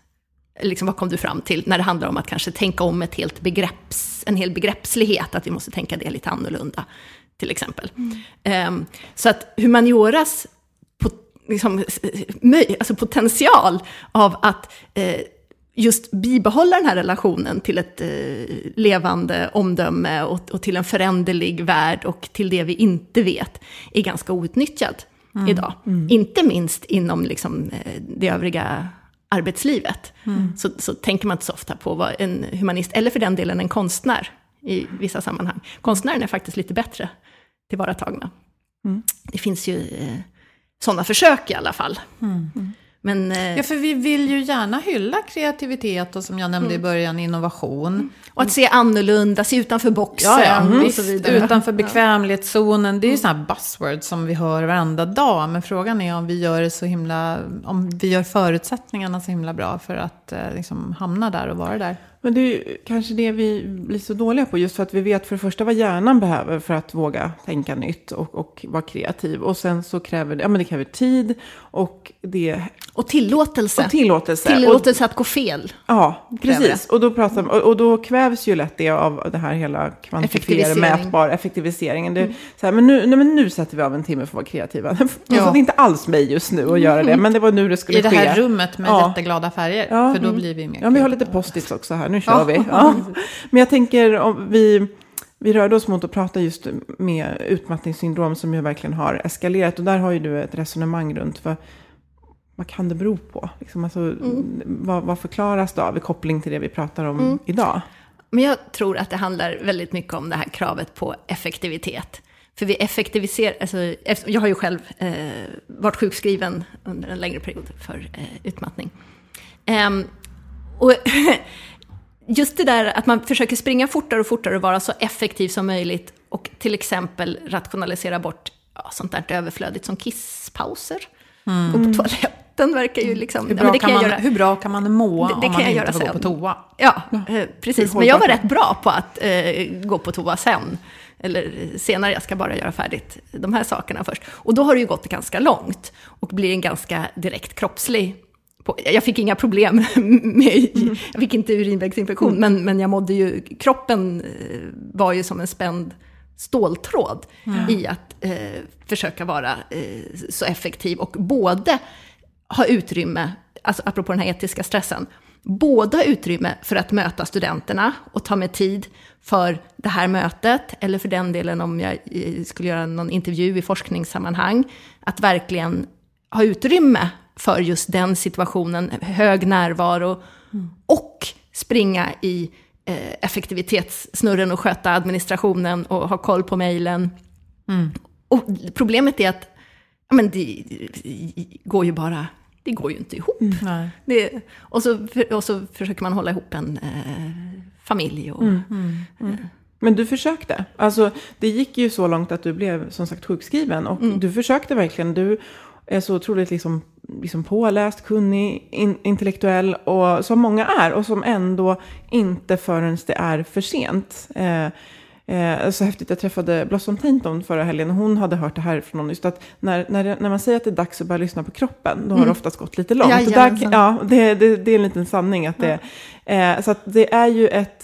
Speaker 3: liksom, vad kom du fram till när det handlar om att kanske tänka om ett helt begrepps, en hel begreppslighet, att vi måste tänka det lite annorlunda, till exempel. Ehm, så att humanioras pot, liksom, alltså potential av att eh, just bibehålla den här relationen till ett eh, levande omdöme och, och till en föränderlig värld och till det vi inte vet, är ganska outnyttjad idag. Inte minst inom liksom, eh, det övriga arbetslivet. Så, så tänker man inte så ofta på vad en humanist, eller för den delen en konstnär i vissa sammanhang. Konstnären är faktiskt lite bättre tillvaratagna. Det finns ju eh, sådana försök i alla fall. Men, eh,
Speaker 2: Ja, för vi vill ju gärna hylla kreativitet och som jag nämnde i början, innovation.
Speaker 3: och att se annorlunda, se utanför boxen
Speaker 2: Ja, ja,
Speaker 3: och
Speaker 2: visst,
Speaker 3: så vidare.
Speaker 2: utanför bekvämlighetszonen. Det är ju sådana här buzzwords som vi hör varenda dag. Men frågan är om vi gör det så himla, om vi gör förutsättningarna så himla bra för att eh, liksom, hamna där och vara där.
Speaker 1: Men det är ju kanske det vi blir så dåliga på. Just för att vi vet för det första vad hjärnan behöver för att våga tänka nytt och, och vara kreativ. Och sen så kräver det, ja, men det kräver tid och, det,
Speaker 3: Och tillåtelse.
Speaker 1: och tillåtelse.
Speaker 3: Tillåtelse att gå fel.
Speaker 1: Ja, precis. Och då, pratar, och, och då kvävs ju lätt det av det här hela kvantifierade,
Speaker 3: Effektivisering. Mm.
Speaker 1: mätbar effektiviseringen. Det, så här, men, nu, nej, men nu sätter vi av en timme för att vara kreativa. Alltså, det är inte alls mig just nu att göra det, men det var nu det skulle
Speaker 2: I det
Speaker 1: ske.
Speaker 2: här rummet med
Speaker 1: Ja.
Speaker 2: jätteglada färger.
Speaker 1: Ja,
Speaker 2: För då
Speaker 1: mm.
Speaker 2: blir vi mer
Speaker 1: Ja, vi har lite post-its också här. Nu kör vi. Ja. Men jag tänker om vi, vi rörde oss mot att prata just med utmattningssyndrom som ju verkligen har eskalerat. Och där har ju du ett resonemang runt för vad kan det bero på? Liksom alltså, vad, vad förklaras då av i koppling till det vi pratar om idag?
Speaker 3: Men jag tror att det handlar väldigt mycket om det här kravet på effektivitet. För vi effektiviserar, alltså, jag har ju själv eh, varit sjukskriven under en längre period för eh, utmattning. Ehm, och just det där att man försöker springa fortare och fortare och vara så effektiv som möjligt och till exempel rationalisera bort ja, sånt där överflödigt som kisspauser. Gå på toaletten verkar ju liksom...
Speaker 2: Hur
Speaker 3: ja,
Speaker 2: bra,
Speaker 3: det
Speaker 2: kan man,
Speaker 3: göra.
Speaker 2: hur bra kan man må
Speaker 3: Det- det
Speaker 2: om
Speaker 3: kan
Speaker 2: man
Speaker 3: jag
Speaker 2: inte
Speaker 3: göra
Speaker 2: får gå
Speaker 3: sen.
Speaker 2: på toa?
Speaker 3: Ja, eh, precis. Men jag var rätt bra på att eh, gå på toa sen. Eller senare, jag ska bara göra färdigt de här sakerna först. Och då har det ju gått ganska långt och blir en ganska direkt kroppslig... På, jag fick inga problem med... Jag fick inte urinvägsinfektion, men, men jag mådde ju... Kroppen eh, var ju som en spänd ståltråd i att eh, försöka vara eh, så effektiv och både ha utrymme, alltså apropå den här etiska stressen, både ha utrymme för att möta studenterna och ta mig tid för det här mötet, eller för den delen om jag eh, skulle göra någon intervju i forskningssammanhang, att verkligen ha utrymme för just den situationen, hög närvaro, och springa i effektivitetssnurren och sköta administrationen och ha koll på mejlen. Och problemet är att men det, det går ju bara, det går ju inte ihop.
Speaker 2: Nej.
Speaker 3: Det, och, så, och så försöker man hålla ihop en eh, familj. Och,
Speaker 1: Men du försökte. Alltså, det gick ju så långt att du blev som sagt sjukskriven. Och du försökte verkligen. Du är så otroligt liksom, liksom påläst, kunnig, in, intellektuell. Och som många är. Och som ändå inte förrän det är för sent. Eh, Eh, så häftigt, jag träffade Blossom Tainton förra helgen och hon hade hört det här från någon. Just att när, när, när man säger att det är dags att börja lyssna på kroppen, då har det oftast gått lite långt. Och där, ja, det, det, det är en liten sanning. att det, eh, Så att det är ju ett...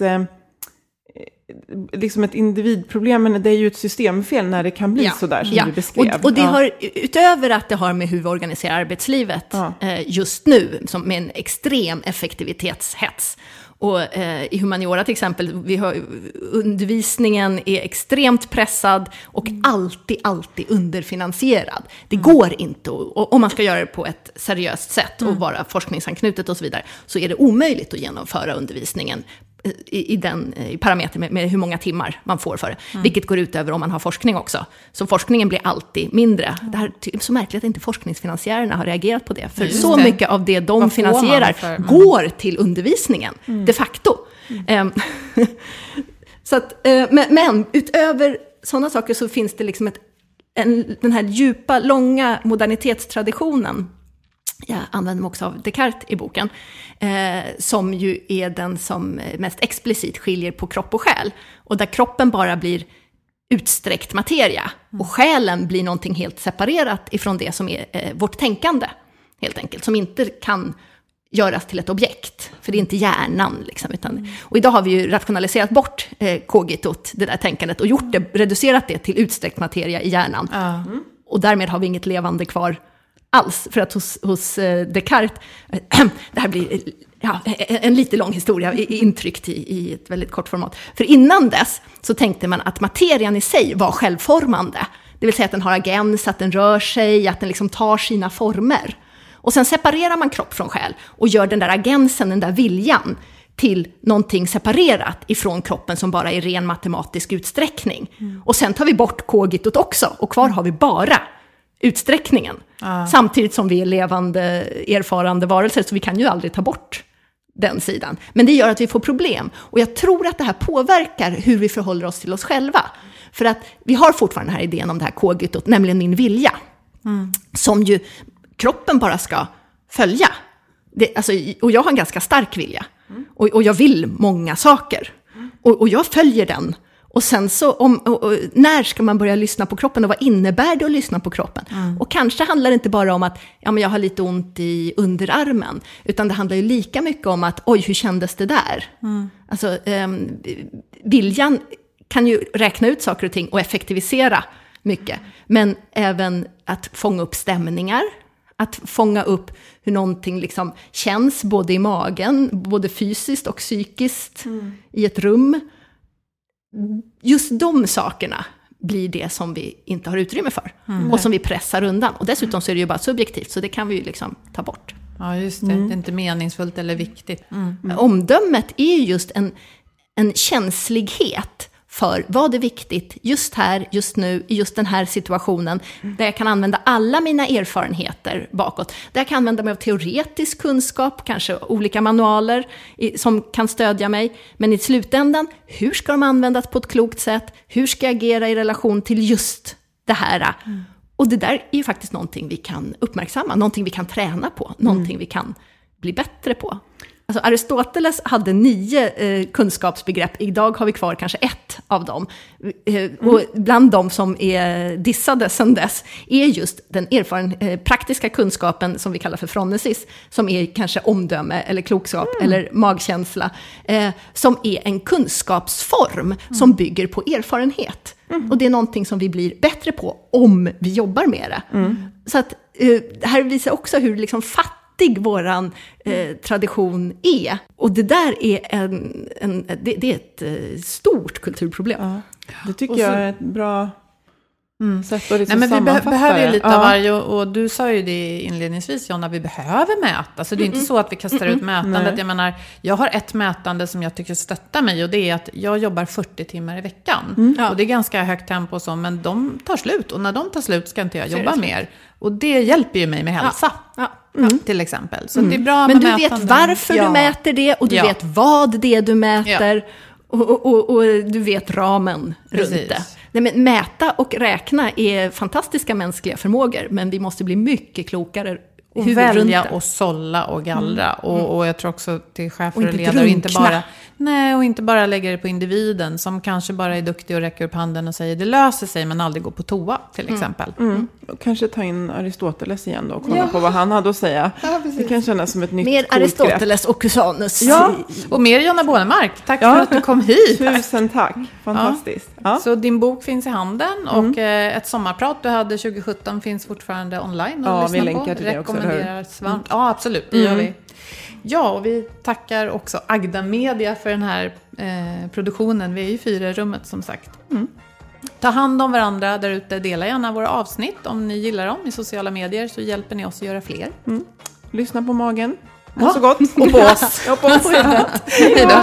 Speaker 1: Liksom ett individproblem, men det är ju ett systemfel när det kan bli
Speaker 3: Ja,
Speaker 1: sådär som
Speaker 3: ja.
Speaker 1: du beskrev.
Speaker 3: Och, och det
Speaker 1: Ja.
Speaker 3: har, utöver att det har med hur vi organiserar arbetslivet
Speaker 1: Ja.
Speaker 3: eh, just nu, som med en extrem effektivitetshets, Och eh, i humaniora till exempel, vi har, undervisningen är extremt pressad och alltid, alltid underfinansierad. Det går inte, och, om man ska göra det på ett seriöst sätt och vara forskningsanknutet och så vidare, så är det omöjligt att genomföra undervisningen i, i den i parameter med, med, hur många timmar man får för det. Mm. Vilket går ut över om man har forskning också. Så forskningen blir alltid mindre. Det här är så märkligt att inte forskningsfinansiärerna har reagerat på det. För Just så det. mycket av det de Vad finansierar mm. går till undervisningen, mm. de facto. Um, så att, uh, men, men, utöver sådana saker så finns det liksom ett, en, den här djupa, långa modernitetstraditionen jag använder mig också av Descartes i boken, eh, som ju är den som mest explicit skiljer på kropp och själ. Och där kroppen bara blir utsträckt materia och själen blir någonting helt separerat ifrån det som är eh, vårt tänkande, helt enkelt, som inte kan göras till ett objekt, för det är inte hjärnan. Liksom, utan, och idag har vi ju rationaliserat bort eh, kogitot, det där tänkandet, och gjort det, reducerat det till utsträckt materia i hjärnan. Mm. Och därmed har vi inget levande kvar alls. För att hos, hos eh, Descartes, det här blir ja, en lite lång historia intryckt i, i ett väldigt kort format. För innan dess så tänkte man att materian i sig var självformande. Det vill säga att den har agens, att den rör sig, att den liksom tar sina former. Och sen separerar man kropp från själ och gör den där agensen, den där viljan, till någonting separerat ifrån kroppen som bara är ren matematisk utsträckning. Mm. Och sen tar vi bort kogitot också och kvar har vi bara utsträckningen. Ah. Samtidigt som vi är levande, erfarande varelser, så vi kan ju aldrig ta bort den sidan. Men det gör att vi får problem. Och jag tror att det här påverkar hur vi förhåller oss till oss själva. För att vi har fortfarande den här idén om det här kågytot, nämligen min vilja. Mm. Som ju kroppen bara ska följa. Det, alltså, och jag har en ganska stark vilja. Mm. Och, och, jag vill många saker. Mm. Och, och jag följer den och sen så, om, och, och, när ska man börja lyssna på kroppen och vad innebär det att lyssna på kroppen? Mm. Och kanske handlar det inte bara om att ja, men jag har lite ont i underarmen, utan det handlar ju lika mycket om att oj, hur kändes det där? Mm. Alltså, um, viljan kan ju räkna ut saker och ting och effektivisera mycket, men även att fånga upp stämningar, att fånga upp hur någonting liksom känns både i magen, både fysiskt och psykiskt mm. i ett rum just de sakerna blir det som vi inte har utrymme för. Mm. Och som vi pressar undan. Och dessutom så är det ju bara subjektivt, så det kan vi ju liksom ta bort.
Speaker 2: Ja, just det. Mm. Det är inte meningsfullt eller viktigt.
Speaker 3: Mm. Omdömet är ju just en, en känslighet för vad är viktigt just här, just nu, i just den här situationen, där jag kan använda alla mina erfarenheter bakåt. Där jag kan använda mig av teoretisk kunskap, kanske olika manualer som kan stödja mig. Men i slutändan, hur ska de användas på ett klokt sätt? Hur ska jag agera i relation till just det här? Mm. Och det där är ju faktiskt någonting vi kan uppmärksamma, någonting vi kan träna på, någonting mm. vi kan bli bättre på. Alltså Aristoteles hade nio eh, kunskapsbegrepp, idag har vi kvar kanske ett av dem. Eh, mm. Och bland de som är dissade sedan dess är just den erfaren, eh, praktiska kunskapen som vi kallar för fronesis, som är kanske omdöme eller klokskap mm. eller magkänsla, eh, som är en kunskapsform mm. som bygger på erfarenhet. Mm. Och det är någonting som vi blir bättre på om vi jobbar med det. Mm. Så att, eh, det här visar också hur liksom fatt fattig våran eh, tradition är. Och det där är, en, en det, det, är ett eh, stort kulturproblem. Ja,
Speaker 1: det tycker så, jag är ett bra mm. sätt att liksom
Speaker 2: Nej, men Vi be behöver ju lite ja. av varje, och, och, du sa ju det inledningsvis Jonna, vi behöver mäta. Så det är mm. inte så att vi kastar ut mätandet. Jag menar, jag har ett mätande som jag tycker stöttar mig och det är att jag jobbar 40 timmar i veckan. Mm. Ja. Och det är ganska högt tempo och så, men de tar slut. Och när de tar slut ska inte jag jobba mer. Och det hjälper ju mig med hälsa. Ja. Mm. Till exempel. Så mm. det är bra
Speaker 3: Men du vet varför du mäter det och du vet vad det är du mäter. Och, och, och, och, du vet ramen Precis. runt det. Nej, men mäta och räkna är fantastiska mänskliga förmågor, men vi måste bli mycket klokare
Speaker 2: och välja och sålla och gallra. Mm. Och, och jag tror också till chefer och, och ledare, inte bara, nej, och inte bara lägga det på individen som kanske bara är duktig och räcker upp handen och säger det löser sig men aldrig går på toa till mm. exempel.
Speaker 1: Mm. Kanske ta in Aristoteles igen då och kolla ja. på vad han hade att säga. Ja, det kan kännas som ett nytt
Speaker 3: Mer Aristoteles grepp. och Cusanus.
Speaker 2: Ja, och mer Jonna Bånemark. Tack ja. för att du kom hit.
Speaker 1: Tusen tack, fantastiskt.
Speaker 2: Så din bok finns i handen och mm. ett sommarprat du hade 2017 finns fortfarande online att
Speaker 1: ja, vi länkar till det också
Speaker 2: rekommenderar varmt. Mm. Ja, absolut. Det gör mm. vi. Ja, och vi tackar också Agda Media för den här eh, produktionen. Vi är ju fyra i rummet som sagt. Mm. Ta hand om varandra där ute. Dela gärna våra avsnitt om ni gillar dem i sociala medier så hjälper ni oss att göra fler. Mm.
Speaker 1: Lyssna på magen. Må ja. så gott.
Speaker 2: Och på oss.
Speaker 1: och på oss.
Speaker 2: Hej då.